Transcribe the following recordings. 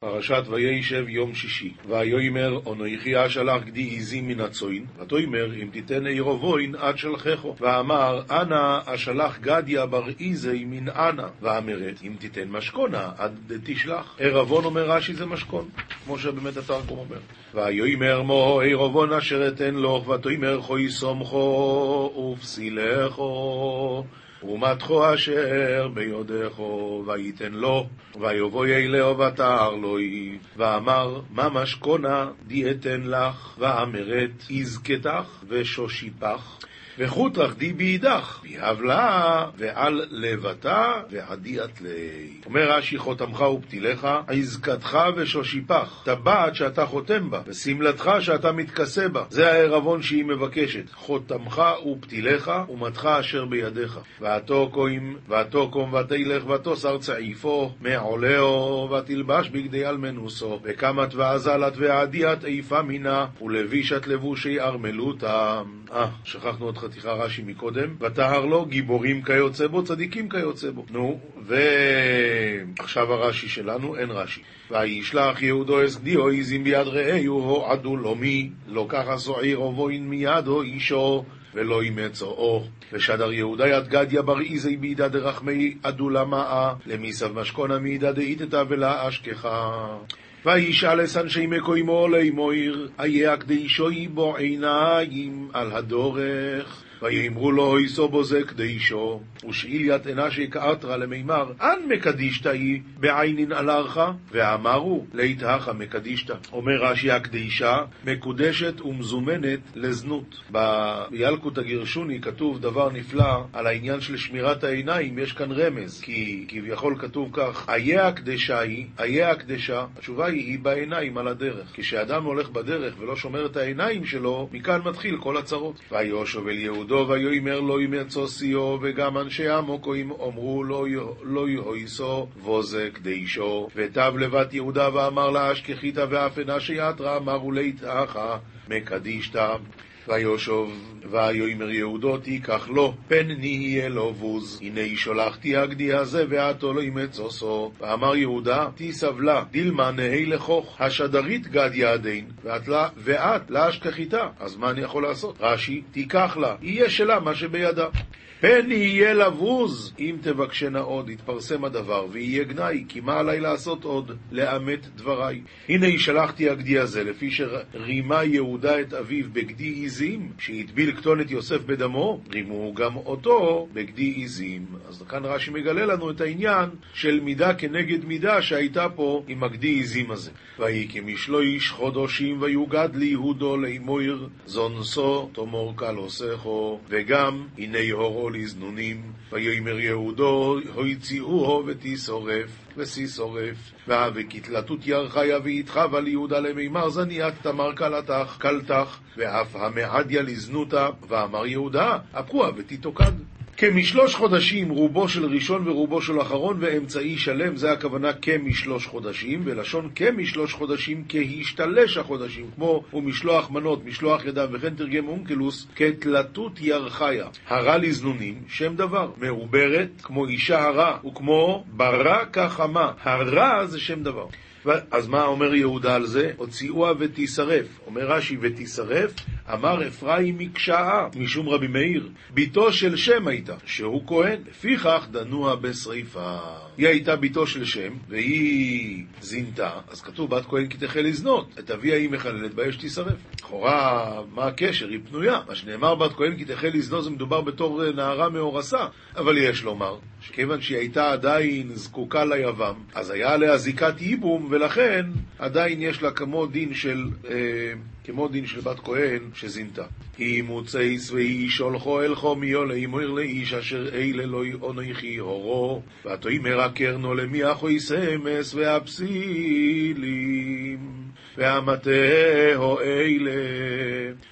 פרשת וישב יום שישי, ויאמר אנוכי אשלח גדי עזים מן הצוין, ותאמר אם תיתן עירבוין עד שלחךו, ואמר אנא אשלח גדיה בר איזי מן אנא, ואמרת אם תיתן משכונה עד תשלח. עירבון אומר רש"י זה משכון, כמו שבאמת התרגום אומר. ויאמר מו עירבון אשר אתן לו, ותאמר חוי סומכו ופסילךו ומתחו אשר ביודךו, וייתן לו, ויבוא אלהו ותער לוי, ואמר, מה משכונה דיאתן לך, ואמרת, יזכתך ושושיפך. וחוט רחדי בידך, ויהבלה, ועל לבתה, ועדיית לי. אומר רש"י, חותמך ופתילך, עזקתך ושושיפך, טבעת שאתה חותם בה, ושמלתך שאתה מתכסה בה. זה הערבון שהיא מבקשת, חותמך ופתילך, ומתך אשר בידיך. ותוקום, ותוקום ותלך ותוסר צעיפו, מעולהו, ותלבש בגדי אלמנוסו, וקמת ועזלת ועדיית איפה מינה, ולבישת לבושי ארמלותה. אה, שכחנו עוד חתיכה רש"י מקודם, ותהר לו גיבורים כיוצא בו, צדיקים כיוצא בו. נו, ועכשיו הרש"י שלנו, אין רש"י. וישלח יהודו אסגדיו עזים ביד רעהו, הועדו לו מי, לא ככה סועיר ובוין מידו אישו. ולא ימצאו. ושדר יהודה יד גדיה בר איזי בידה דרחמי עדולה מאה, למיסב משכונה מידה דאיתתא ולה אשכחה. וישאל אס אנשי מקוימו לאמור, איה הקדישוי בו עיניים על הדורך. ויאמרו לו, איסו בו זה קדישו, ושאילית אנשי כאתרא למימר, אן היא בעינין עלרך? ואמרו, ליתהך מקדישתא. אומר רש"י, הקדישה מקודשת ומזומנת לזנות. בילקוט הגרשוני כתוב דבר נפלא על העניין של שמירת העיניים, יש כאן רמז, כי כביכול כתוב כך, איה הקדשה היא, איה הקדשה, התשובה היא, היא בעיניים על הדרך. כשאדם הולך בדרך ולא שומר את העיניים שלו, מכאן מתחיל כל הצרות. ויושב אל יהודה יהודו ויאמר לא ימצוא שיאו, וגם אנשי עמוקוים אמרו לא יהויסו וזה קדישו. ותב לבת יהודה ואמר לה אשכחית ואף אינה שיתרא אמרו ליתאך מקדישתא. ויושב ויאמר יהודו תיקח לו פן נהיה לו בוז הנה שולחתי הגדי הזה ועתו לא ימצוסו ואמר יהודה תיסבלה דילמה נהי לכוך השדרית גד יעדין ואת לה אשכחיתה אז מה אני יכול לעשות? רש"י תיקח לה יהיה שלה מה שבידה פן יהיה לבוז, אם תבקשנה עוד, יתפרסם הדבר, ויהיה גנאי, כי מה עליי לעשות עוד? לאמת דבריי. הנה שלחתי הגדי הזה, לפי שרימה יהודה את אביו בגדי עזים, שהטביל כתונת יוסף בדמו, רימו גם אותו בגדי עזים. אז כאן רש"י מגלה לנו את העניין של מידה כנגד מידה שהייתה פה עם הגדי עזים הזה. ויהי כמשלוש חודשים ויוגד ליהודו לאמויר זונסו תאמר קלוסכו, וגם הנה הורו לזנונים, ויאמר יהודו, הוציאוהו ותשורף, וששורף. וכתלתות ירחיה ויתחבה ליהודה למימר זניית תמר קלתך, קלתך, ואף המעדיה לזנותה, ואמר יהודה, הפכוה ותתוקד. כמשלוש חודשים רובו של ראשון ורובו של אחרון ואמצעי שלם, זה הכוונה כמשלוש חודשים, ולשון כמשלוש חודשים כהשתלש החודשים, כמו ומשלוח מנות, משלוח ידם, וכן תרגם אונקלוס כתלתות ירחיה. הרה לזנונים, שם דבר, מעוברת, כמו אישה הרה, וכמו ברא כחמה. הרה זה שם דבר. אז מה אומר יהודה על זה? הוציאוה ותישרף. אומר רש"י ותישרף, אמר אפרים מקשאה, משום רבי מאיר, בתו של שם הייתה, שהוא כהן, לפיכך דנוה בשריפה. היא הייתה בתו של שם, והיא זינתה, אז כתוב בת כהן כי תחל לזנות, את אביה היא מחללת, באש תישרף. לכאורה, מה הקשר? היא פנויה. מה שנאמר בת כהן כי תחל לזנות זה מדובר בתור נערה מאורסה, אבל יש לומר, שכיוון שהיא הייתה עדיין זקוקה ליבם, אז היה עליה זיקת ייבום, ולכן עדיין יש לה כמו דין של... אה, כמו דין של בת כהן שזינתה. אם מוצאיס ואיש הולכו אל חומיו לאמור לאיש אשר אלה לא אונכי הורו, ותאמר הקרנו למי אחוי סמס והפסילים והמטהו אלה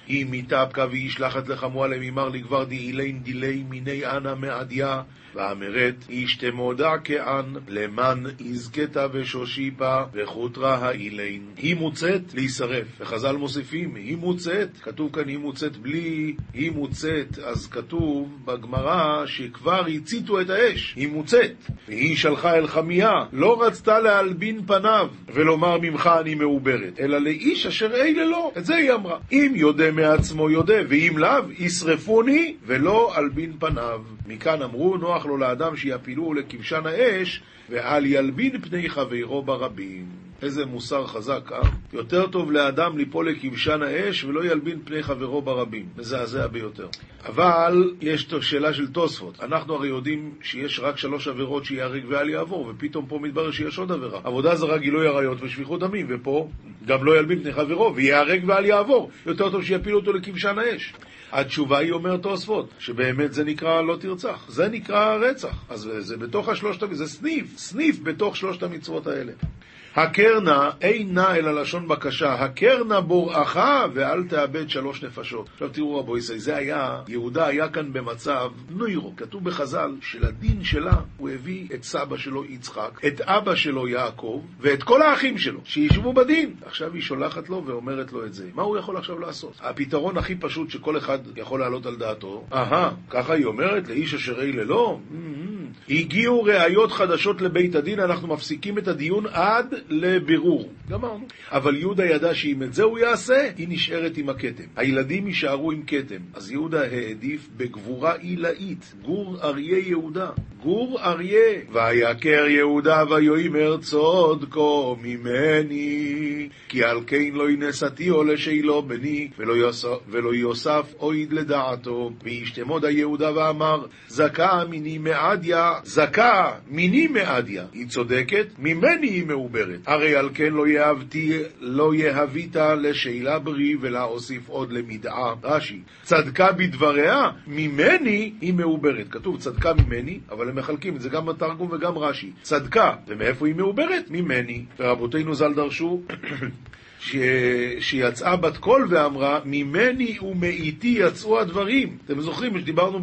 אם מתאפקה וישלחת לחמוע למימר לגבר דאילין דילי מיני אנא מעדיה ואמרת איש תמודע כען למען יזכתה ושושיפה וחוטרה האילין. היא מוצאת להישרף, וחז"ל מוסיפים, היא מוצאת, כתוב כאן היא מוצאת בלי היא מוצאת, אז כתוב בגמרא שכבר הציתו את האש, היא מוצאת. והיא שלחה אל חמיה, לא רצתה להלבין פניו ולומר ממך אני מעוברת, אלא לאיש אשר אלה לא. את זה היא אמרה. אם יודה מעצמו יודה, ואם לאו, ישרפוני ולא אלבין פניו. מכאן אמרו, נוח לו לאדם שיפילוהו לכבשן האש, ואל ילבין פני חברו ברבים. איזה מוסר חזק, אה? יותר טוב לאדם ליפול לכבשן האש ולא ילבין פני חברו ברבים. מזעזע ביותר. אבל יש שאלה של תוספות. אנחנו הרי יודעים שיש רק שלוש עבירות שיהרג ואל יעבור, ופתאום פה מתברר שיש עוד עבירה. עבודה זרה, גילוי עריות ושפיכות דמים, ופה גם לא ילבין פני חברו, ויהרג ואל יעבור. יותר טוב שיפילו אותו לכבשן האש. התשובה היא, אומר תוספות, שבאמת זה נקרא לא תרצח. זה נקרא רצח. אז זה בתוך השלושת, זה סניף, סניף בתוך שלושת המצוות האלה. הקרנה אינה אלא לשון בקשה, הקרנה בוראך ואל תאבד שלוש נפשות. עכשיו תראו רבו ישראל, זה היה, יהודה היה כאן במצב נוירו. כתוב בחז"ל שלדין שלה הוא הביא את סבא שלו יצחק, את אבא שלו יעקב ואת כל האחים שלו, שישבו בדין. עכשיו היא שולחת לו ואומרת לו את זה. מה הוא יכול עכשיו לעשות? הפתרון הכי פשוט שכל אחד יכול להעלות על דעתו, אהה, ככה היא אומרת לאיש אשר אי ללא? הגיעו ראיות חדשות לבית הדין, אנחנו מפסיקים את הדיון עד לבירור. גמרנו. אבל יהודה ידע שאם את זה הוא יעשה, היא נשארת עם הכתם. הילדים יישארו עם כתם. אז יהודה העדיף בגבורה עילאית, גור אריה יהודה. גור אריה. ויכר יהודה ויאמר צודקו ממני, כי על כן לא ינסתיו לשאלו בני, ולא יוסף אויד לדעתו. וישתמוד היהודה ואמר, זכה מיני מעדיה, זכה מיני מעדיה. היא צודקת, ממני היא מעוברת. הרי על כן לא יהבתי, לא יהבית לשאלה ברי ולהוסיף עוד למדעה. רש"י, צדקה בדבריה, ממני היא מעוברת. כתוב צדקה ממני, אבל הם מחלקים את זה גם בתרגום וגם רש"י. צדקה, ומאיפה היא מעוברת? ממני. ורבותינו ז"ל דרשו ש... שיצאה בת קול ואמרה, ממני ומאיתי יצאו הדברים. אתם זוכרים שדיברנו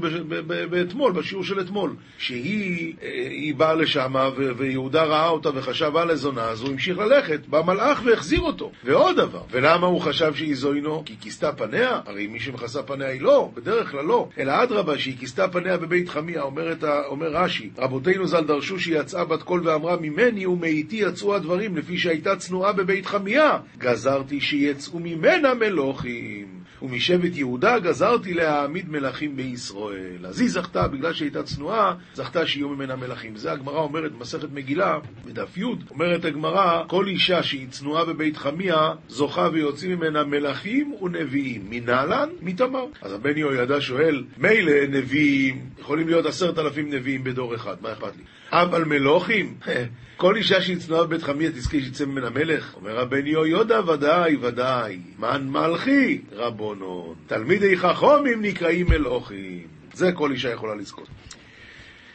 באתמול, בשיעור של אתמול, שהיא אה, באה לשם ו... ויהודה ראה אותה וחשב על הזונה, אז הוא המשיך ללכת, בא מלאך והחזיר אותו. ועוד דבר, ולמה הוא חשב שהיא זוינו? כי כיסתה פניה? הרי מי שמכסה פניה היא לא, בדרך כלל לא. אלא אדרבה, שהיא כיסתה פניה בבית חמיה, אומר, אומר רש"י, רבותינו ז"ל דרשו שיצאה בת קול ואמרה, ממני ומאיתי יצאו הדברים, לפי שהייתה צנועה בבית חמיה. גזרתי שיצאו ממנה מלוכים, ומשבט יהודה גזרתי להעמיד מלכים בישראל. אז היא זכתה, בגלל שהייתה צנועה, זכתה שיהיו ממנה מלכים. זה הגמרא אומרת במסכת מגילה, בדף י', אומרת הגמרא, כל אישה שהיא צנועה בבית חמיה, זוכה ויוצאים ממנה מלכים ונביאים. מנהלן? מתמר. אז הבן יהוידע שואל, מילא נביאים, יכולים להיות עשרת אלפים נביאים בדור אחד, מה אכפת לי? אבל מלוכים? כל אישה שהיא צנועה בבית חמיה תזכה שיצא ממנה מלך? אומר הבן יהוידע ודאי ודאי, מן מלכי רבונון, תלמידי חכומים נקראים מלוכים. זה כל אישה יכולה לזכות.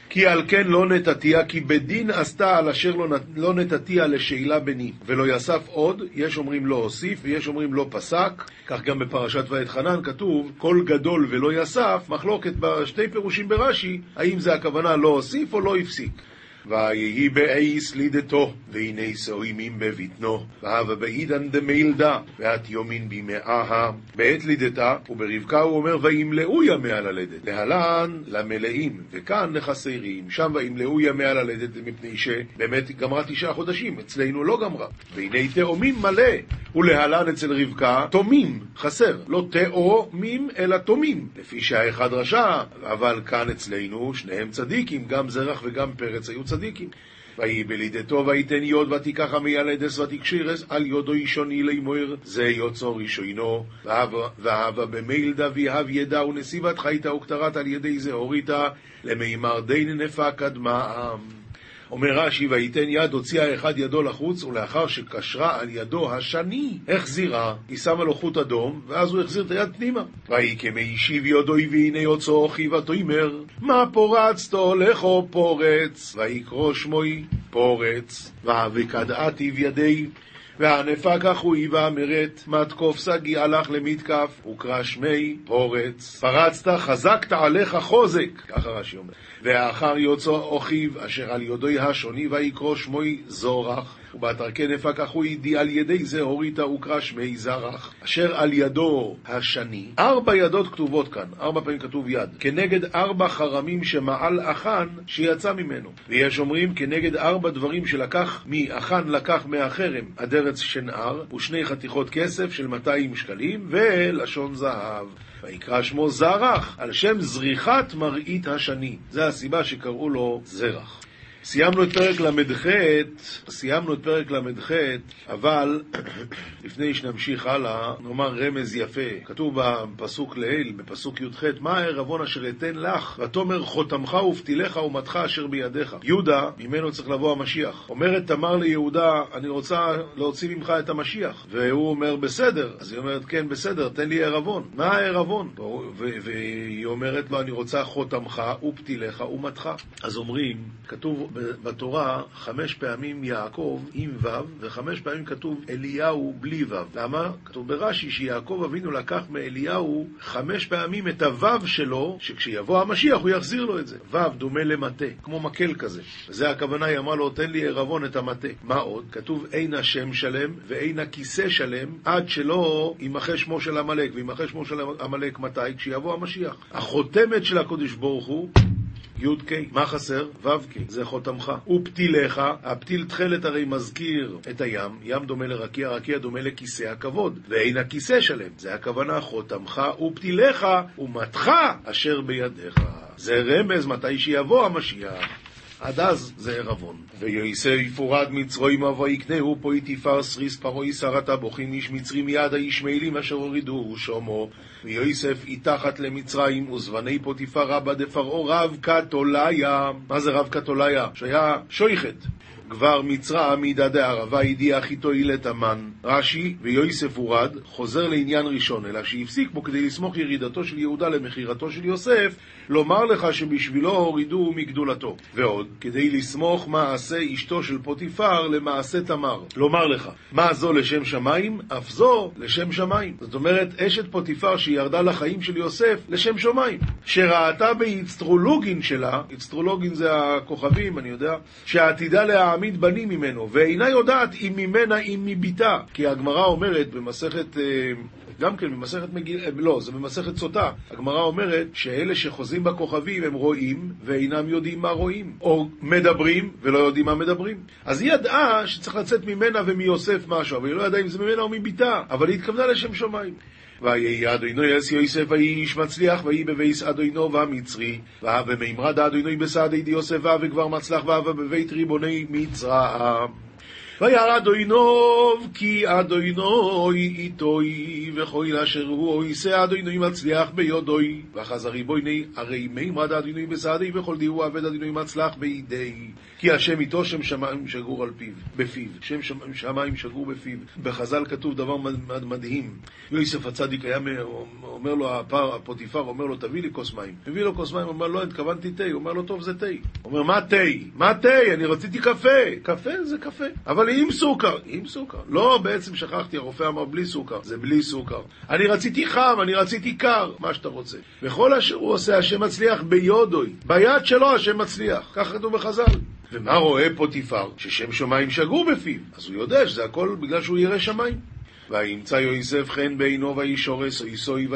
כי על כן לא נתתיה, כי בדין עשתה על אשר לא, לא נתתיה לשאלה בני, ולא יסף עוד, יש אומרים לא הוסיף, ויש אומרים לא פסק, כך גם בפרשת ואת חנן כתוב, כל גדול ולא יסף, מחלוקת בשתי פירושים ברש"י, האם זה הכוונה לא הוסיף או לא הפסיק. ויהי באייס לידתו, והנה סוימים בבטנו, והווה בעידן דמילדה, ואת יומין בימאה, בעת לידתה, וברבקה הוא אומר, וימלאו ימי הללדת, להלן למלאים, וכאן לחסרים, שם וימלאו ימי הללדת, מפני שבאמת גמרה תשעה חודשים, אצלנו לא גמרה, והנה תאומים מלא, ולהלן אצל רבקה, תומים, חסר, לא תאומים, אלא תומים, לפי שהאחד רשע, אבל כאן אצלנו שניהם צדיקים, גם זרח וגם פרץ היו צדיקים. ויהי בלידתו ויתן יוד ותיקח המיילדס ותקשירס על יודו אישוני לאמור זה יוצו ראשונו והבה במילדה ויהב ידע ונסיבת חייתה וכתרת על ידי זה הוריתה למימר דין נפה קדמה אומר רש"י, וייתן יד, הוציאה האחד ידו לחוץ, ולאחר שקשרה על ידו השני, החזירה, היא שמה לו חוט אדום, ואז הוא החזיר את היד פנימה. ויהי כמי השיב יודוי, והנה יוצאו חיבה תאמר, מה פורצתו לכו פורץ, ויקרא שמוי פורץ, וקדעתיו ידי, והנפק אחוי והמרת, מתקוף שגיא הלך למתקף, וקרא שמי פורץ. פרצת, חזקת עליך חוזק, ככה רש"י אומר. ואחר יוצא אחיו, אשר על יודוי השוני, ויקרא שמוי זורח. ובתרקי נפק אחוי די על ידי זה הוריתה וקרא שמי זרח, אשר על ידו השני. ארבע ידות כתובות כאן, ארבע פעמים כתוב יד, כנגד ארבע חרמים שמעל אחן שיצא ממנו. ויש אומרים כנגד ארבע דברים שלקח מאחן לקח מהחרם, אדרץ שנער, ושני חתיכות כסף של 200 שקלים, ולשון זהב. ויקרא שמו זרח, על שם זריחת מראית השני. זה הסיבה שקראו לו זרח. סיימנו את פרק ל"ח, סיימנו את פרק ל"ח, אבל לפני שנמשיך הלאה, נאמר רמז יפה. כתוב בפסוק לעיל, בפסוק י"ח, מה הערבון אשר אתן לך, ותאמר חותמך ופתילך ומתך אשר בידיך. יהודה, ממנו צריך לבוא המשיח. אומרת תמר ליהודה, אני רוצה להוציא ממך את המשיח. והוא אומר, בסדר. אז היא אומרת, כן, בסדר, תן לי ערבון. מה הערבון? והיא אומרת לו, אני רוצה חותמך ופתילך ומתך. אז אומרים, כתוב בתורה חמש פעמים יעקב עם ו' וחמש פעמים כתוב אליהו בלי ו'. למה? כתוב ברש"י שיעקב אבינו לקח מאליהו חמש פעמים את הו' שלו, שכשיבוא המשיח הוא יחזיר לו את זה. ו' דומה למטה, כמו מקל כזה. וזה הכוונה, היא אמרה לו, תן לי ערבון את המטה. מה עוד? כתוב אין השם שלם ואין הכיסא שלם עד שלא יימחה שמו של עמלק. ויימחה שמו של עמלק מתי? כשיבוא המשיח. החותמת של הקדוש ברוך הוא י"ק, מה חסר? ו"ק, זה חותמך. ופתיליך, הפתיל תכלת הרי מזכיר את הים, ים דומה לרקיע, רקיע דומה לכיסא הכבוד, ואין הכיסא שלם. זה הכוונה חותמך ופתיליך ומתך אשר בידיך. זה רמז מתי שיבוא המשיח. עד אז זה ערבון. ויועסה יפורד מצרוימה ויקנהו פה יתפר סריס פרוי שרתה בוכים איש מצרי מיד האיש מעילים אשר הורידו שומו ויוסף איתחת למצרים וזבני פוטיפר רבא דפרעו רב קתוליה מה זה רב קתוליה? שהיה שויכת כבר מצרע מידא דערבה הדיח איתו אילת המן. רש"י ויוסף הורד חוזר לעניין ראשון, אלא שהפסיק בו כדי לסמוך ירידתו של יהודה למכירתו של יוסף, לומר לך שבשבילו הורידו מגדולתו. ועוד, כדי לסמוך מעשה אשתו של פוטיפר למעשה תמר. לומר לך, מה זו לשם שמיים? אף זו לשם שמיים. זאת אומרת, אשת פוטיפר שירדה לחיים של יוסף לשם שמיים. שראתה באצטרולוגין שלה, אצטרולוגין זה הכוכבים, אני יודע, שעתידה לה... להעמיד בנים ממנו, ואינה יודעת אם ממנה אם מביתה. כי הגמרא אומרת במסכת... אה, גם כן במסכת מגיל... אה, לא, זה במסכת סוטה. הגמרא אומרת שאלה שחוזים בכוכבים הם רואים ואינם יודעים מה רואים. או מדברים ולא יודעים מה מדברים. אז היא ידעה שצריך לצאת ממנה ומיוסף משהו, אבל היא לא ידעה אם זה ממנה או מביתה, אבל היא התכוונה לשם שמיים. ויהי אדוני יס יוסף ויהי איש מצליח ויהי בבייס אדונו והמצרי. והווה מימרד אדוני בסעדי די יוסף והווה כבר מצלח והווה בבית ריבוני מצרים וירא אדוינוב כי אדוינוי איתוי וכל אשר הוא אויסה אדוינוי מצליח ביודוי וחזרי בויני הרי מימרד אדוינוי בסעדי וכל דיהו עבד אדוינוי מצלח בידי כי השם איתו שם שמיים שגור על פיו, בפיו, שם שמיים שגור בפיו. בחז"ל כתוב דבר מדהים. יוסף הצדיק היה אומר לו, הפוטיפר אומר לו, תביא לי כוס מים. מביא לו כוס מים, אומר לא, התכוונתי תה. אומר לו, טוב, זה תה. אומר, מה תה? מה תה? אני רציתי קפה. קפה זה קפה. אבל עם סוכר. עם סוכר. לא, בעצם שכחתי, הרופא אמר בלי סוכר. זה בלי סוכר. אני רציתי חם, אני רציתי קר, מה שאתה רוצה. וכל אשר הוא עושה, השם מצליח ביודוי. ביד שלו השם מצליח. כך כתוב בחז"ל. ומה רואה פוטיפר? ששם שמיים שגור בפיו. אז הוא יודע שזה הכל בגלל שהוא ירא שמיים. וימצא יוסף חן בעינו וישורס איסוי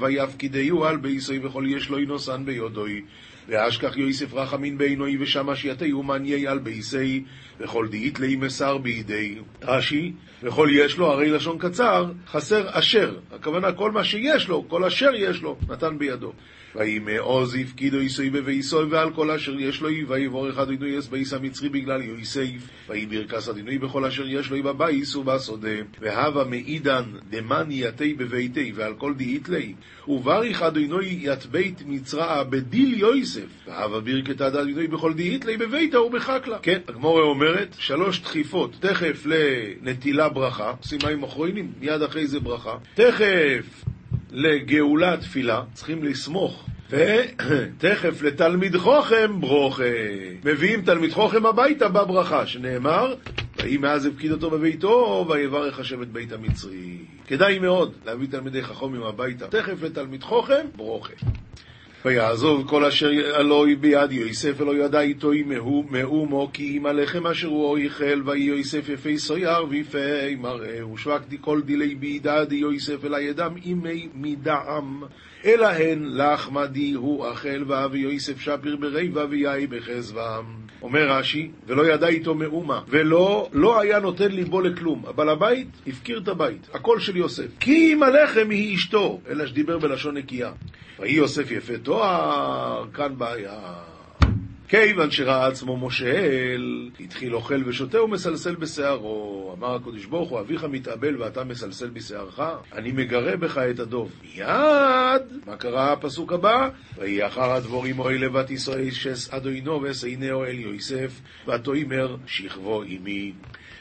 ויפקידהו על באיסוי וכל יש לו ינוסן ביודוי. ואשכח יוסף רחמין בעינוי ושמה שיתהו מניי על בייסי וכל דאית לי מסר בידי. רש"י, וכל יש לו, הרי לשון קצר, חסר אשר. הכוונה כל מה שיש לו, כל אשר יש לו, נתן בידו. ויהי מאז הפקיד אותו בביתו ועל כל אשר יש לו ויברך אדוני את בית המצרי בגלל יוסף ויהי ברכת אדוני בכל אשר יש לו בבית ובשדה. והוה מעידן דמני יתיה בביתיה ועל כל דאית ליה. ובריך אדוני ית בית מצראה בדיל יוסף והוה ברכתא דאדוני בכל דאית ליה בביתא ובחקלא. כן, הגמרא אומרת שלוש תכיפות תכף לנטילה ברכה עושים מים אחרונים מיד אחרי זה ברכה. תכף לגאולה תפילה, צריכים לסמוך. ותכף לתלמיד חוכם ברוכה. מביאים תלמיד חוכם הביתה בברכה, שנאמר, ויהי מאז הפקיד אותו בביתו, ויברך השם את בית המצרי. כדאי מאוד להביא תלמידי חכמים הביתה. תכף לתלמיד חוכם, ברוכה. ויעזוב כל אשר אלוהי ביד יוסף אלוהי ידע איתו מאומו כי אם הלחם אשר הוא אויכל ויהי יוסף יפי סויר ויפי מראה ושבקתי כל דילי בידה די יוסף אלא ידם אימי מדעם. אלא הן לחמה די הוא אכל ואבי יוסף שפיר בריבה ויהי בחזבם. אומר רש"י ולא ידע איתו מאומה ולא לא היה נותן ליבו לכלום. הבעל הבית הפקיר את הבית הכל של יוסף. כי אם הלחם היא אשתו. אלא שדיבר בלשון נקייה ויהי יוסף יפה תואר, כאן בעיה. כיוון שראה עצמו מושל, התחיל אוכל ושותה ומסלסל בשערו. אמר הקדוש ברוך הוא, אביך מתאבל ואתה מסלסל בשערך, אני מגרה בך את הדוב. מיד! מה קרה הפסוק הבא? ויהי אחר הדבורים אוי לבת ישראל שס אדוינו וסעינהו אל יוסף, ותאמר שכבו עמי.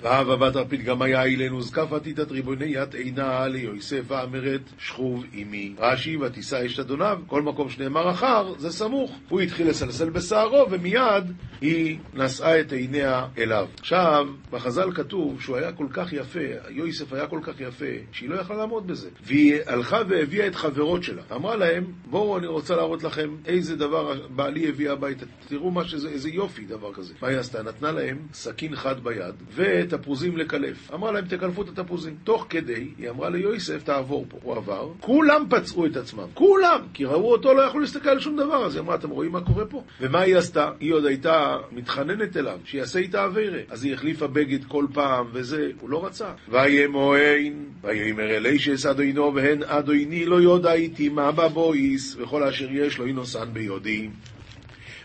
והבה בת הרפית גם היה אילנו עתידת ריבוני ית עינה ליוסף ואמרת שכוב עמי. רש"י ותישא אשת אדוניו, כל מקום שנאמר אחר זה סמוך. הוא התחיל לסלסל בשערו ומיד היא נשאה את עיניה אליו. עכשיו, בחז"ל כתוב שהוא היה כל כך יפה, יוסף היה כל כך יפה, שהיא לא יכלה לעמוד בזה. והיא הלכה והביאה את חברות שלה. אמרה להם, בואו אני רוצה להראות לכם איזה דבר בעלי הביא הביתה. תראו מה שזה, איזה יופי דבר כזה. מה היא עשתה? נתנה להם סכין חד ביד, ואת תפוזים לקלף. אמרה להם, תקלפו את התפוזים. תוך כדי, היא אמרה ליוסף, תעבור פה. הוא עבר, כולם פצעו את עצמם. כולם! כי ראו אותו, לא יכלו להסתכל על שום דבר. אז היא אמרה, אתם רואים מה קורה פה? ומה היא עשתה? היא עוד הייתה מתחננת אליו, שיעשה איתה אביירה. אז היא החליפה בגד כל פעם, וזה, הוא לא רצה. וימוהן, ויאמר אלי שאסד עינו, והן אדויני לא יודע איתי מה בבויס, וכל אשר יש לו אינוסן ביודי.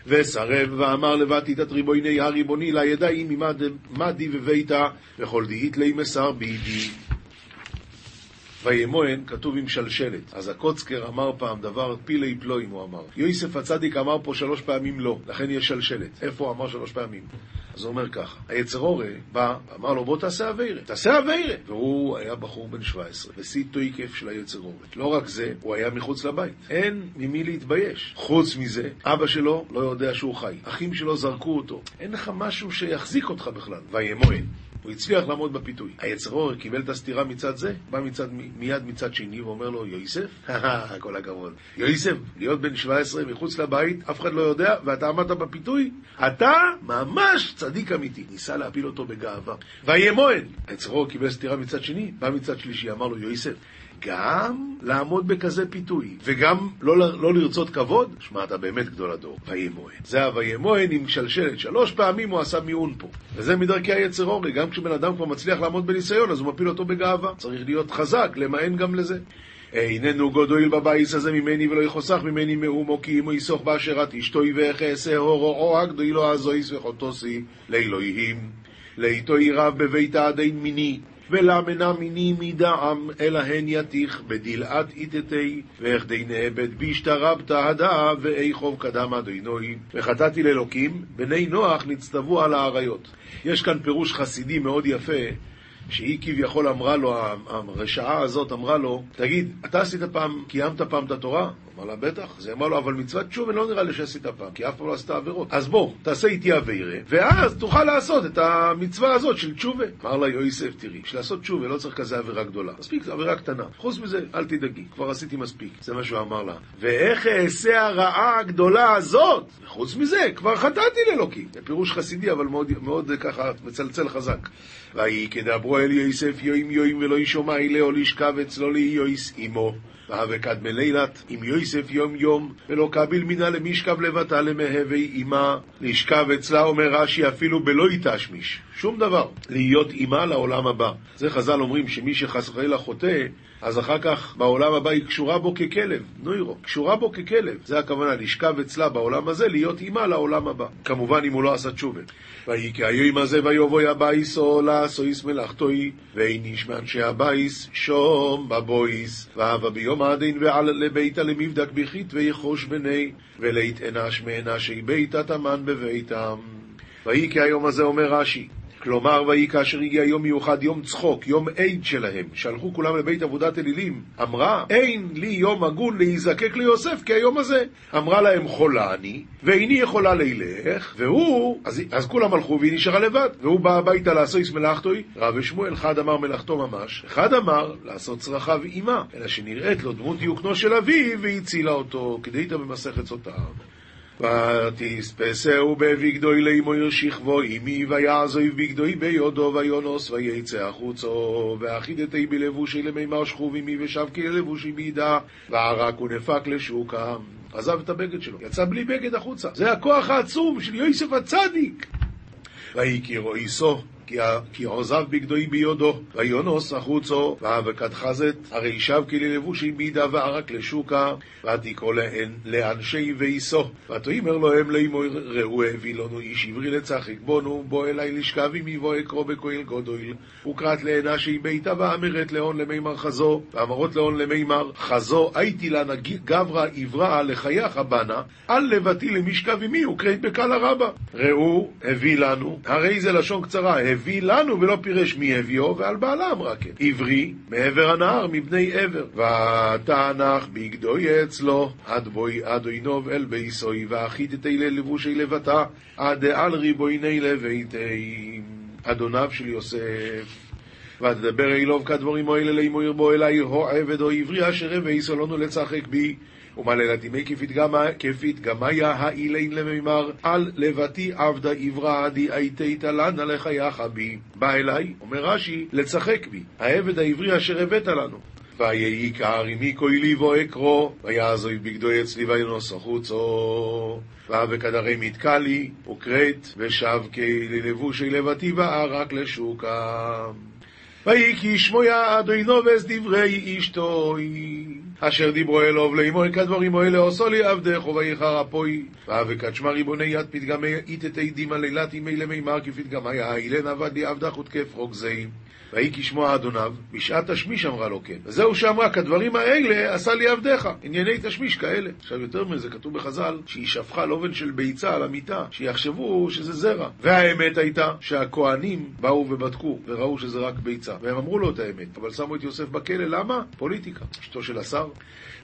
וסרב ואמר לבתי תתריבויני הריבוני לה ידעי ממדי וביתה וכל דהית לי מסר בידי. וימוהן כתוב עם שלשלת. אז הקוצקר אמר פעם דבר פילי פלואים, הוא אמר. יוסף הצדיק אמר פה שלוש פעמים לא, לכן יש שלשלת. איפה הוא אמר שלוש פעמים? אז הוא אומר ככה, היצר אורה בא, אמר לו בוא תעשה אביירה, תעשה אביירה! והוא היה בחור בן 17, בשיא תויקף של היצר אורה. לא רק זה, הוא היה מחוץ לבית. אין ממי להתבייש. חוץ מזה, אבא שלו לא יודע שהוא חי. אחים שלו זרקו אותו. אין לך משהו שיחזיק אותך בכלל. וימוהן. הוא הצליח לעמוד בפיתוי. היצר אור קיבל את הסתירה מצד זה, בא מצד, מיד מצד שני ואומר לו, יויסף? כל הכבוד. יויסף, להיות בן 17 מחוץ לבית, אף אחד לא יודע, ואתה עמדת בפיתוי? אתה ממש צדיק אמיתי. ניסה להפיל אותו בגאווה. ויהיה מועד. היצר אור קיבל סתירה מצד שני, בא מצד שלישי, אמר לו, יויסף, גם לעמוד בכזה פיתוי, וגם לא, לא לרצות כבוד, שמע, אתה באמת גדול הדור. ויהי מועד. זה ה"ויהי מועד" עם שלשלת. שלוש פעמים הוא עשה מיון פה. וזה מדרכי היצר אורי. גם כשבן אדם כבר מצליח לעמוד בניסיון, אז הוא מפיל אותו בגאווה. צריך להיות חזק, למען גם לזה. איננו גודל בבייס הזה ממני ולא יחוסך ממני מאומו כי אם הוא יסוך באשר את אשתוי ואחסה הורו הגדולו הזויס וחוטוסי לאלוהים. לאיתו ירב בבית העדין מיני ולמנה מיני מדעם, אלא הן יתיך בדלעת איתתי, ואיכדי נאבד בישתרבת הדעה, ואי חוב קדם אדינוי. וחטאתי לאלוקים, בני נוח נצטוו על האריות. יש כאן פירוש חסידי מאוד יפה, שהיא כביכול אמרה לו, הרשעה הזאת אמרה לו, תגיד, אתה עשית פעם, קיימת פעם את התורה? אמר לה, בטח. אז היא אמרה לו, אבל מצוות תשובה לא נראה לי שעשית פעם, כי אף פעם לא עשית עבירות. אז בוא, תעשה איתי אבירה, ואז תוכל לעשות את המצווה הזאת של תשובה. אמר לה יוסף, תראי, בשביל לעשות תשובה לא צריך כזה עבירה גדולה. מספיק, זו עבירה קטנה. חוץ מזה, אל תדאגי, כבר עשיתי מספיק. זה מה שהוא אמר לה. ואיך אעשה הרעה הגדולה הזאת? חוץ מזה, כבר חטאתי לאלוקים. זה פירוש חסידי, אבל מאוד, מאוד ככה מצלצל חזק. ויהי כדברו אל יוסף יוים יוים ולא ישומע אלהו לשכב אצלו ליויס עמו. והווה כד מלילת עם יוסף יום יום ולא קביל מינה למשכב לבטה למהווה אמה לשכב אצלה אומר רש"י אפילו בלא יתשמיש שום דבר להיות אמה לעולם הבא זה חז"ל אומרים שמי שחס וחלילה חוטא אז אחר כך בעולם הבא היא קשורה בו ככלב, נוירו, קשורה בו ככלב. זה הכוונה, לשכב אצלה בעולם הזה, להיות אימה לעולם הבא. כמובן אם הוא לא עשה תשובה. ויהי כהיום הזה ויבוא הביתה לעשות מלאכתו, ואין איש מאנשי הבית שם בבית. והוה ביומא הדין ועל לביתא למבדק בכתבי חושבניה, ולית אנש מאנשי ביתא תמן בביתא. ויהי כהיום הזה אומר רש"י, כלומר, ויהי כאשר הגיע יום מיוחד, יום צחוק, יום איד שלהם, שהלכו כולם לבית עבודת אלילים, אמרה, אין לי יום הגון להיזקק ליוסף כהיום הזה. אמרה להם, חולה אני, ואיני יכולה לילך, והוא, אז, אז כולם הלכו והיא נשארה לבד, והוא בא הביתה לעשות מלאכתוי, רב ושמואל, אחד אמר מלאכתו ממש, אחד אמר לעשות צרכיו עימה, אלא שנראית לו דמות דיוקנו של אביו, והצילה אותו, כדי איתה במסכת סוטה. ותספסהו בבגדוי לאמור שכבו עמי ויעזוב בגדוי ביודו ויונוס ויצא החוצו ואחידתי בלבושי למימר שכוב עמי ושבקי ללבושי בידה וערק ונפק לשוקה עזב את הבגד שלו, יצא בלי בגד החוצה. זה הכוח העצום של יוסף הצדיק. ויהי כי רואיסו כי עוזב בגדוי ביודו, ויונוס החוצו, והאבקת חזת, הרי שב כי ללבושי מידה וערק לשוקה, ותקרא לאנשי ואיסו, ותאמר להם לאמור ראו הביא לנו איש עברי לצחק בונו, בוא אלי לשכב עמי בוא אקרוא בכהל גודויל, וקראת לאנשי ביתה ואמרת לאון למימר חזו, ואמרות לאון למימר חזו הייתי לה גברא עברה לחייך בנה, אל לבתי למשכב עמי וקראת בקלה רבה. ראו הביא לנו, הרי זה לשון קצרה, הביא לנו ולא פירש מי הביאו, ועל בעלה אמרה כן. עברי מעבר הנהר מבני עבר. ותנח בגדוי אצלו, עד בוי עד עינוב אל ביסוי, ואחיתתי ללבושי לבטה, עד על ריבויני לביתי. אדוניו של יוסף. ותדבר אלוב כדבורים האלה לאמו ירבו אלי הו עבד או עברי אשר הביא סולונו לצחק בי ומללתימי כפית גמיה האילין למימר, על לבתי עבדה עברה עדי הייתי תלנה לחייך בי. בא אליי, אומר רש"י, לצחק בי, העבד העברי אשר הבאת לנו. ויהי כערימי כהלי ואקרו, ויעזוי בגדוי אצלי וינוס החוצו. וכדרי מתקלי, וקראת, ושב כלבושי לבתי וערק לשוקה. ויהי כי שמויה אדוני דברי אשתוי. אשר דיברו אלוב לאמור כדברים האלה עושו לי עבדך ויחר אפוי ואבקת ריבוני יד פתגמי איתתי דימה לילת ימי למימר כפתגמי האילן עבד לי עבדך ותקף רוגזי ויהי כשמוע אדוניו, בשעת תשמיש אמרה לו כן. וזהו שאמרה, כדברים האלה עשה לי עבדיך. ענייני תשמיש כאלה. עכשיו, יותר מזה, כתוב בחז"ל, שהיא שפכה לובן של ביצה על המיטה, שיחשבו שזה זרע. והאמת הייתה שהכוהנים באו ובדקו, וראו שזה רק ביצה. והם אמרו לו את האמת, אבל שמו את יוסף בכלא, למה? פוליטיקה. אשתו של השר.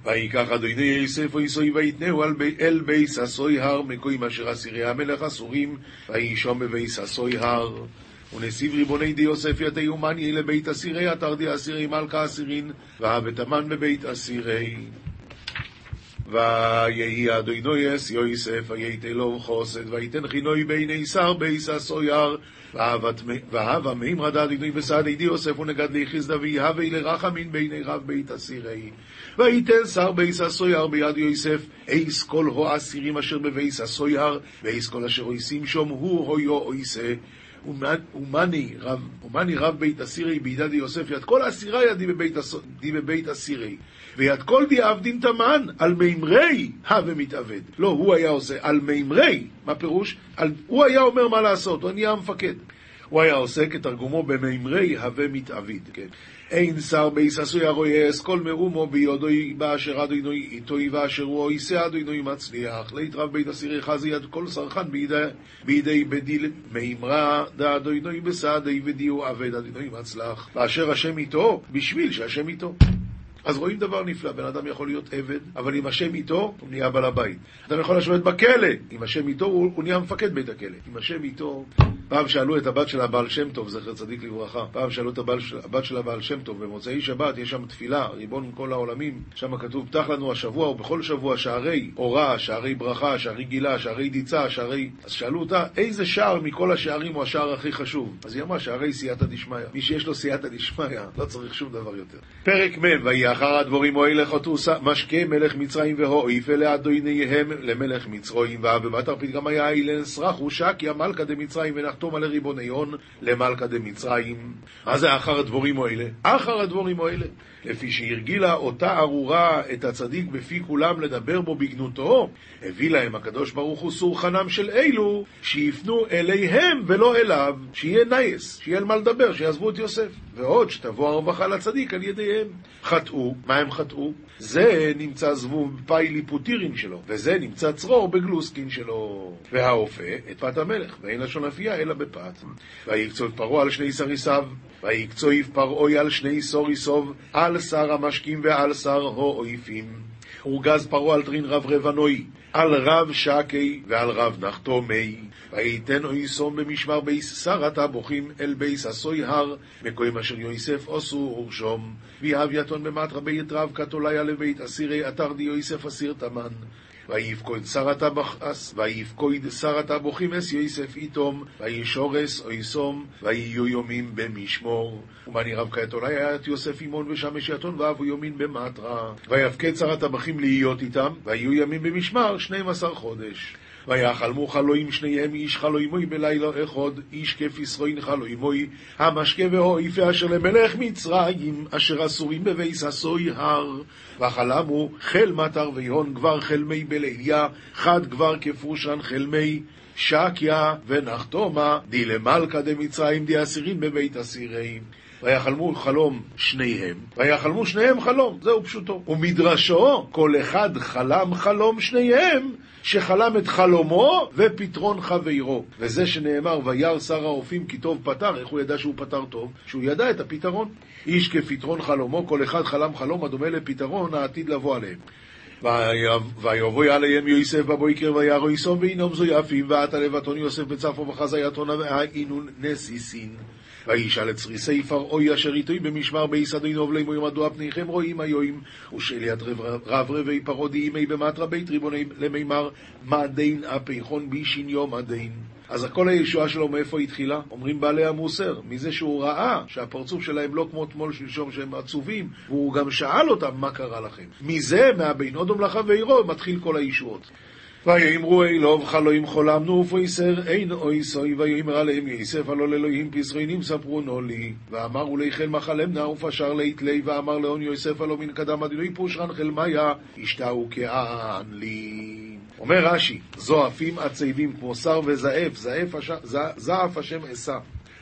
ויקח אדוני יוסף אותו ויתנהו אל בית הסהר מקום אשר אסירי המלך אסורים ויהי שם בבית הסהר ונסיב ריבוניה דיוסף יתיה ומנייה בבית אסירי אתר דאסירי מלכא אסירין והוה תמן בבית אסירי. ויהי אדוני את יוסף ויט אליו חסד ויתן חינו בעיני שר בית הסהר והוה מימרא דאדוני בסעדיה דיוסף ונגד ליה חסדא ויהביה לרחמין בעיני רב בית אסירי. ויתן שר ביסה סויר ביד יוסף אייס כל הו אסירים אשר בביס הסויר ואייס כל אשר אויסים שום הוא הויו אויסה ומני רב, רב בית אסירי בידי די יוסף, יד כל אסירי ידי בבית, די בבית אסירי, ויד כל די עבדין תמן, על מימרי הווה מתאבד. לא, הוא היה עושה על מימרי, מה פירוש? על, הוא היה אומר מה לעשות, הוא נהיה המפקד. הוא היה עושה כתרגומו במימרי הווה מתאביד, כן. אין שר ביססוי הרויאס, כל מרומו ביודוי באשר אדוני איתוי ואשר הוא יישא אדוני מצליח. לית רב בית אסירי חזי יד כל סרחן בידי בדיל מימרה דאדוני בסעדי ודיו עבד אדוני מצלח. ואשר השם איתו, בשביל שהשם איתו. אז רואים דבר נפלא, בן אדם יכול להיות עבד, אבל אם השם איתו, הוא נהיה בעל הבית. אדם יכול לשבת בכלא, אם השם איתו, הוא, הוא נהיה מפקד בית הכלא. אם השם איתו, פעם שאלו את הבת של הבעל שם טוב, זכר צדיק לברכה, פעם שאלו את הבעל, הבת של הבעל שם טוב, במוצאי שבת יש שם תפילה, ריבון כל העולמים, שם כתוב, פתח לנו השבוע ובכל שבוע שערי אורה, שערי ברכה, שערי גילה, שערי דיצה, שערי... אז שאלו אותה, איזה שער מכל השערים הוא השער הכי חשוב? אז היא אמרה, שערי סייעתא דשמיא. מי שיש לו סייעתא דשמיא, לא צריך שום דבר יותר. פרק מ' ויחר הדבורים אוהל חטאו משקה מלך מצרים והואיף אלה אדוניהם למלך מצרים ובבת פתגם היה אילן סרחו שקיה מלכה דמצרים ונחתום על ריבוני הון למלכה דמצרים. מה זה אחר הדבורים האלה? אחר הדבורים האלה. לפי שהרגילה אותה ארורה את הצדיק בפי כולם לדבר בו בגנותו, הביא להם הקדוש ברוך הוא סורחנם של אלו, שיפנו אליהם ולא אליו, שיהיה נייס, שיהיה על מה לדבר, שיעזבו את יוסף. ועוד שתבוא הרווחה לצדיק על ידיהם. חטאו, מה הם חטאו? זה נמצא זבוב בפיילי פוטירין שלו, וזה נמצא צרור בגלוסקין שלו. והאופה את פת המלך, ואין לשון אפייה, אלא בפת. ויקצוב פרעה על שני סריסיו, ויקצוב פרעה על שני סריסיו, על שר המשקים ועל שר האופים. ורגז פרעה על תרין רברבנוהי, על רב שקי ועל רב נחתומי. ויתן אותם במשמר בית שר הטבחים אל בית הסוהר, מקום אשר יוסף אסור שם. ויהב יתהון במטרא בית רב קטוליא בבית אסירי אתר די יוסף אסיר תמן. ויפקוד שרת אס יוסף איתום, וישורס אויסום, ויהיו יומים במשמור. ומני רב קייתולי היה את יוסף אימון ושמש יתון ואבו יומין במטרה. ויפקד שרת הבכים להיות איתם, ויהיו ימים במשמר, שנים עשר חודש. ויחלמו חלואים שניהם איש חלוימוי בלילה אחד, איש כפסרוין חלוימוי, המשקה והאויפה אשר למלך מצרים, אשר אסורים בביס הסוי הר. וחלמו חל מטר ויהון גבר חלמי בליליה, חד גבר כפושרן חלמי. שקיה ונחתומה, די למלכה דמצרים די אסירים בבית אסירים. ויחלמו חלום שניהם, ויחלמו שניהם חלום, זהו פשוטו. ומדרשו, כל אחד חלם חלום שניהם, שחלם את חלומו ופתרון חברו. וזה שנאמר, וירא שר האופים כי טוב פתר, איך הוא ידע שהוא פתר טוב? שהוא ידע את הפתרון. איש כפתרון חלומו, כל אחד חלם חלום הדומה לפתרון העתיד לבוא עליהם. ויבוא אליהם יוסף בבוקר וירא אותם והנם זועפים ואתא לותהון יוסף בצפרא וחזא יתהון והא אינון נסיסין. וישאל את סריסי פרעה אשר איתו במשמר בית אדוניו לאמור מדוע פניכם רעים היום ושאיל ית רברבי פרעה די עמיה במטרת בית ריבוניה למימר מה דין אפיכון בישין יומא דין אז הכל הישועה שלו מאיפה התחילה? אומרים בעלי המוסר, מזה שהוא ראה שהפרצוף שלהם לא כמו תמול שלשום שהם עצובים, והוא גם שאל אותם מה קרה לכם. מזה, מהבין אדם לחברו, מתחיל כל הישועות. ויאמרו אלוב חלואים חולמנו ופויסר אין אוי סוי ויאמר עליהם יסף הלא לאלוהים פסרינים ספרונו לי. ואמרו לי חל מחלמנה ופשר לית לי. ואמר לאון יוסף הלא מן קדם אדינוי פושרן חלמיה ישתהו כען לי. אומר רש"י זועפים עצבים כמו שר וזעף זעף השם אשא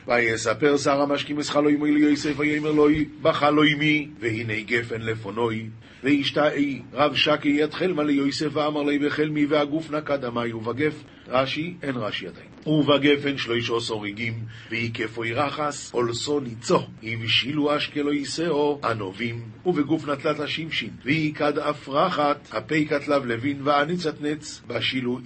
ויספר שר המשקים אסחלוימי ליוסף ויאמר לוי בחלוימי והנה גפן לפונוי וישתאי רב שקי יתחל מה ליוסף ואמר לי בחלמי והגוף נקד המי ובגף רש"י אין רש"י עדיין. ובגפן שלוש עשור ריגים ויקפו ירחס אולסו ניצו. הבשילו אשקלו יישאו ענובים ובגוף נטלת השמשין. ויקד אפרחת הפי כתלב לוין ואניצת נץ בשילו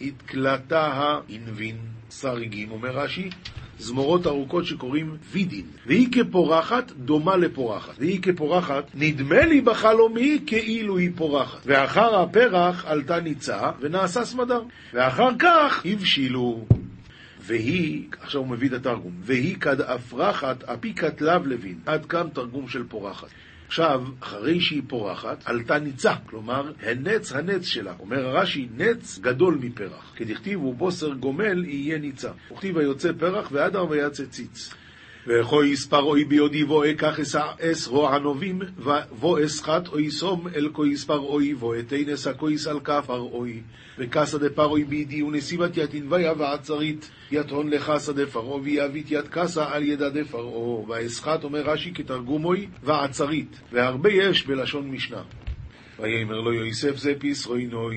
התקלתה אינבין שריגים אומר רש"י זמורות ארוכות שקוראים וידין. והיא כפורחת דומה לפורחת. והיא כפורחת, נדמה לי בחלומי כאילו היא פורחת. ואחר הפרח עלתה ניצה ונעשה סמדר. ואחר כך הבשילו. והיא, עכשיו הוא מביא את התרגום, והיא כד אפרחת אפי כתלב לוין. עד כאן תרגום של פורחת. עכשיו, אחרי שהיא פורחת, עלתה ניצה, כלומר, הנץ הנץ שלה. אומר הרש"י, נץ גדול מפרח. כדכתיב, בוסר גומל יהיה ניצה. וכתיב היוצא פרח ואדר ויצא ציץ. וכו יספר אוי ביודי ואי כך אס רוע ענובים ואס חת אוי סום אל כה יספר אוי ואתי נסה כה יסל כפר אוי. וכסא דפרוי בידי ונסיבת ועצרית יתרון לכסא דפרעו ויאבית יד כסא על ידה דפרעו ואסחת אומר רש"י כתרגומוי ועצרית. והרבה יש בלשון משנה ויאמר לו יוסף זה פיסרוינוי,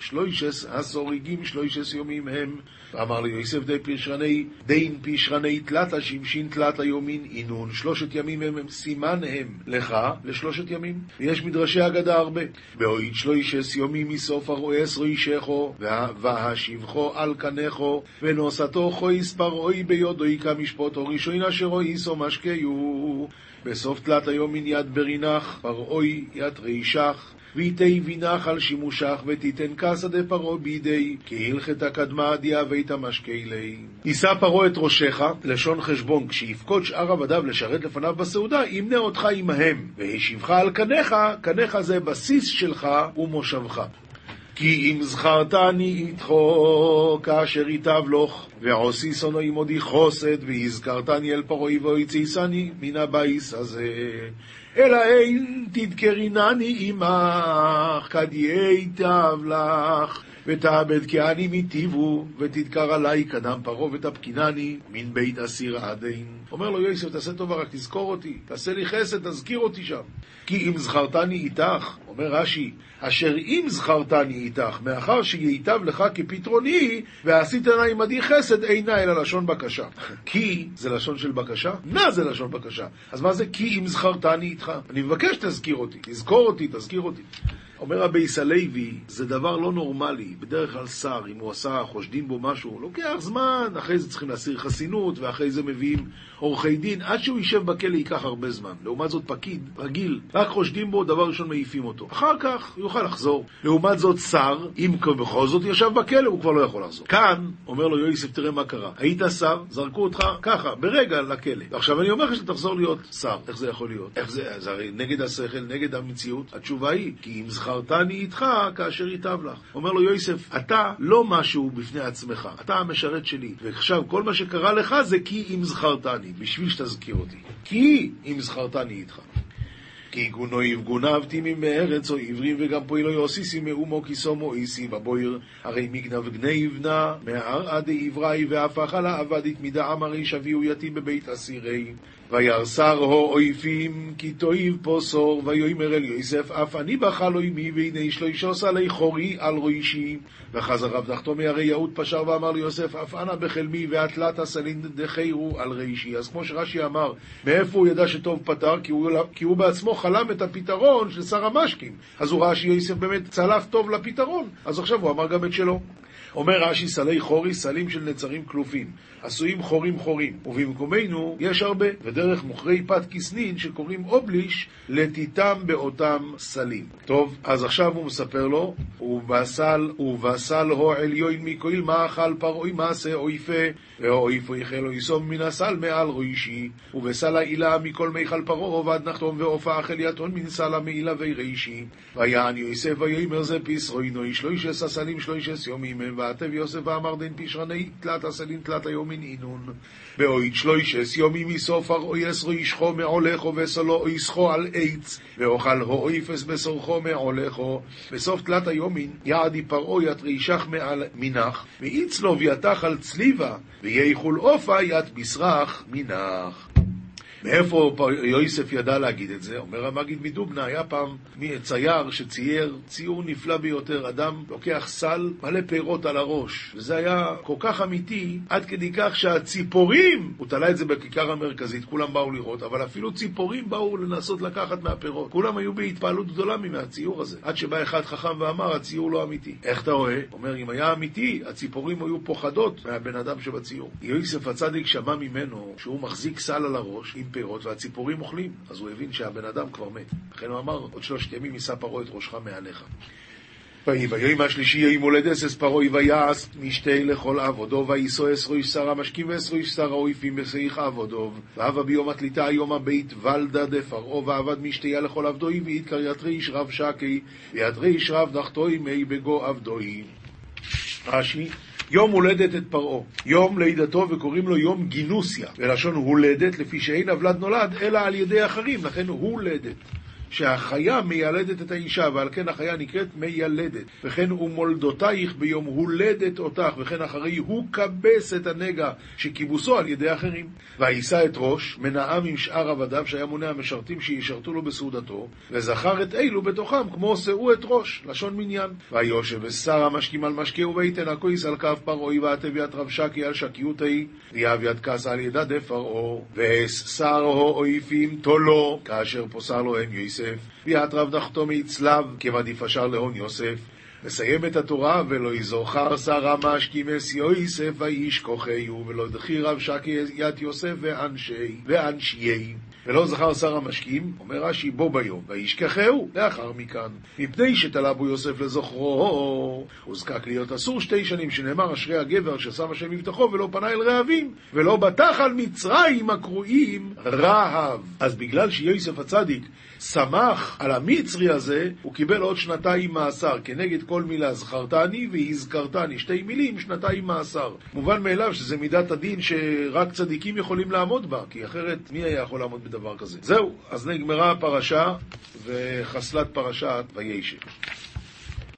שלוישס הסוריגים שלוישס יומים הם. ואמר לו יוסף די פשרני, דין פשרני תלת השמשין תלת היומין אינון, שלושת ימים הם, הם סימן הם לך לשלושת ימים. ויש מדרשי אגדה הרבה. ואוהד שלוישס יומים מסוף הרועס רוישכו, והשיבכו על קנכו, ונוסתו חו יספרוי ביודוי כמשפוטו ראשון אשר אויסו משקיו. בסוף תלת היום מן יד ברינך, פרעוי יד רישך, ויתי בינך על שימושך, ותיתן כסא דפרעה בידי, כי הלכתה קדמה דיה בית המשקי לי. יישא פרעה את ראשך, לשון חשבון, כשיפקוד שאר עבדיו לשרת לפניו בסעודה, ימנה אותך עמהם, והשיבך על קניך, כנך זה בסיס שלך ומושבך. כי אם זכרתני איתך כאשר ייטב לך, ועשית נא עמדי חסד, והזכרתני אל פרעה והוצאתני מן הבית הזה. אלהין תדכרינני עמך, כד ייטב לך. ותעבד כען עמי טיבו, ותדכר עלי קדם פרעה ותפקינני, מן בית אסירי הדין. אומר לו יוסף, תעשה טובה, רק תזכור אותי, תעשה לי חסד, תזכיר אותי שם. כי אם זכרתני איתך, אומר רש"י, אשר אם זכרתני איתך, מאחר שייטב לך כפתרוני, ועשית נא עמדי חסד, אינה אלא לשון בקשה. כי זה לשון של בקשה, נא זה לשון בקשה. אז מה זה כי אם זכרתני איתך? אני מבקש שתזכיר אותי, תזכור אותי, תזכיר אותי. אומר רבי סלוי, זה דבר לא נורמלי. בדרך כלל שר, אם הוא עשה, חושדים בו משהו, לוקח זמן, אחרי זה צריכים להסיר חסינות, ואחרי זה מביאים עורכי דין, עד שהוא יישב בכלא ייקח הרבה זמן. לעומת זאת, פקיד, רגיל, רק חושדים בו, דבר ראשון מעיפים אותו. אחר כך יוכל לחזור. לעומת זאת, שר, אם בכל זאת ישב בכלא, הוא כבר לא יכול לחזור. כאן, אומר לו יוסף, תראה מה קרה. היית שר, זרקו אותך ככה, ברגע לכלא. ועכשיו אני אומר לך שתחזור להיות שר. איך זה יכול להיות? איך זה, זה הרי נגד השכל, נגד המציאות. התשובה היא, כי אם זכרתני איתך כאשר ייטב לך. אומר לו יוסף, אתה לא משהו בפני עצמך, אתה המשרת שלי. ועכשיו, כל מה שקרה לך זה כי אם זכרתני, בשביל שתזכיר אותי. כי אם זכרתני איתך. כי גונו יבגוניו תימים מארץ או עברים וגם פועלו יוסיסי מאומו כיסומו איסי בבויר. הרי מגנב גניב נא מהרעה דעברי והפך לה עבדית מדעם הרי שביהו יתים בבית אסירי וירסר הו אויפים כי תויב פוסור ויאמר אל יוסף אף אני בחל אוימי והנה שלושוס עלי חורי על ראשי וחזר רב נחתומי הרי יהוד פשר ואמר ליוסף אף אנא בחלמי והתלת הסלין דחיירו על ראשי אז כמו שרש"י אמר מאיפה הוא ידע שטוב פתר? כי הוא, כי הוא בעצמו חלם את הפתרון של שר המשקים. אז הוא ראה שיוסף באמת צלף טוב לפתרון. אז עכשיו הוא אמר גם את שלו אומר רש"י סלי חורי, סלים של נצרים כלופים, עשויים חורים חורים, ובמקומנו יש הרבה, ודרך מוכרי פת כסנין שקוראים אובליש, לטיטם באותם סלים. טוב, אז עכשיו הוא מספר לו, ובסל, ובסל הו עליון מכהיל מה אכל פרעוי מעשה אויפה, ואויפו יחלו יסום מן הסל מעל ראשי, ובסל העילה מכל מיכל פרעה עובד נחתום ועופה אכל יתון מן סל המעילה וירישי, ויען יוסף ויאמר זה פיסרוינוי שלוישס הסלים שלוישס יומים ועטב יוסף ואמר דין פשרני תלת הסלין תלת היומין אינון. ואויד שלוישס יומי מסוף ארויס רוישכו מעולכו וסלו אויסכו על עץ ואוכל הואיפס בסורכו מעולכו בסוף תלת היומין יעדי פרעו יתרישך מעל מנח ואיצלו ויתח על צליבה ויחול עופה ית בשרך מנח מאיפה יוסף ידע להגיד את זה? אומר המגיד מדובנה, היה פעם צייר שצייר ציור נפלא ביותר, אדם לוקח סל מלא פירות על הראש, וזה היה כל כך אמיתי, עד כדי כך שהציפורים, הוא תלה את זה בכיכר המרכזית, כולם באו לראות, אבל אפילו ציפורים באו לנסות לקחת מהפירות. כולם היו בהתפעלות גדולה מהציור הזה, עד שבא אחד חכם ואמר, הציור לא אמיתי. איך אתה רואה? אומר, אם היה אמיתי, הציפורים היו פוחדות מהבן אדם שבציור. יוסף הצדיק שמע ממנו שהוא מחזיק סל על הראש עם פירות והציפורים אוכלים, אז הוא הבין שהבן אדם כבר מת. לכן הוא אמר, עוד שלושת ימים יישא פרעה את ראשך מעליך. ויהי ביום השלישי יהי מולד אסס פרעה ויעש משתה לכל עבודו ויישא אסרו איש שר המשקים ואסרו איש שר האויפים בשיח עבודו והבה ביום התליטה היום הבית ולדה דפרעה ועבד משתיה לכל עבדוי ויתקר יתריש רב שקי ויתריש רב נחתוי מי בגו עבדוי. רש"י יום הולדת את פרעה, יום לידתו וקוראים לו יום גינוסיה, בלשון הולדת, לפי שאין הוולד נולד, אלא על ידי אחרים, לכן הולדת. שהחיה מיילדת את האישה, ועל כן החיה נקראת מיילדת. וכן ומולדותייך ביום הולדת אותך, וכן אחרי הוא כבס את הנגע שכיבוסו על ידי אחרים. ויישא את ראש, מנעם עם שאר עבדיו, שהיה מונה המשרתים שישרתו לו בסעודתו, וזכר את אלו בתוכם, כמו שאו את ראש, לשון מניין. ויושב ושר המשקים על משקהו, ויתן הכויס על כף פרעוי, ועטב יד רב שקי על שקיותי, ויהב יד כס על ידה דפרעה, ואסר אויפים תולו, כאשר פוסר לו הם יוסף. ויעת רב נחתומי צלב, כמדיף אשר להון יוסף. מסיים את התורה, ולא יזוכר שר המשכימס יוסף ואיש כוחהו, ולא דחי רב שקי ית יוסף ואנשי, ואנשיי. ולא זכר שר המשקים, אומר רש"י בו ביום, וישכחהו לאחר מכאן. מפני שתלה בו יוסף לזוכרו, הוא זקק להיות אסור שתי שנים, שנאמר אשרי הגבר ששם השם מבטחו ולא פנה אל רעבים, ולא בטח על מצרים הקרואים רהב. אז בגלל שיוסף הצדיק שמח על המצרי הזה, הוא קיבל עוד שנתיים מאסר, כנגד כל מילה זכרתני והזכרתני, שתי מילים, שנתיים מאסר. מובן מאליו שזה מידת הדין שרק צדיקים יכולים לעמוד בה, כי אחרת מי היה יכול לעמוד בדבר כזה? זהו, אז נגמרה הפרשה וחסלת פרשת וישב.